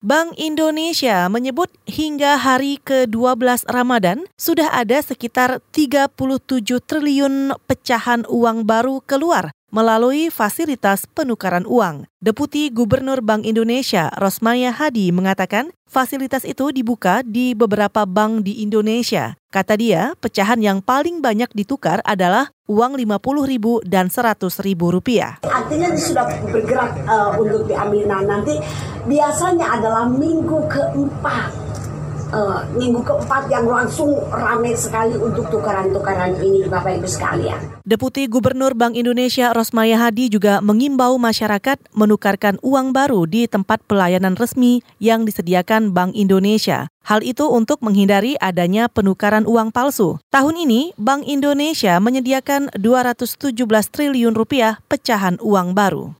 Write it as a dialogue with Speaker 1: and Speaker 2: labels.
Speaker 1: Bank Indonesia menyebut hingga hari ke-12 Ramadan sudah ada sekitar 37 triliun pecahan uang baru keluar melalui fasilitas penukaran uang. Deputi Gubernur Bank Indonesia Rosmaya Hadi mengatakan fasilitas itu dibuka di beberapa bank di Indonesia. Kata dia, pecahan yang paling banyak ditukar adalah uang Rp50.000 dan Rp100.000.
Speaker 2: Artinya sudah bergerak uh, untuk diambil. Nah, nanti biasanya adalah minggu keempat uh, minggu keempat yang langsung ramai sekali untuk tukaran-tukaran ini Bapak Ibu sekalian.
Speaker 1: Deputi Gubernur Bank Indonesia Rosmaya Hadi juga mengimbau masyarakat menukarkan uang baru di tempat pelayanan resmi yang disediakan Bank Indonesia. Hal itu untuk menghindari adanya penukaran uang palsu. Tahun ini, Bank Indonesia menyediakan 217 triliun rupiah pecahan uang baru.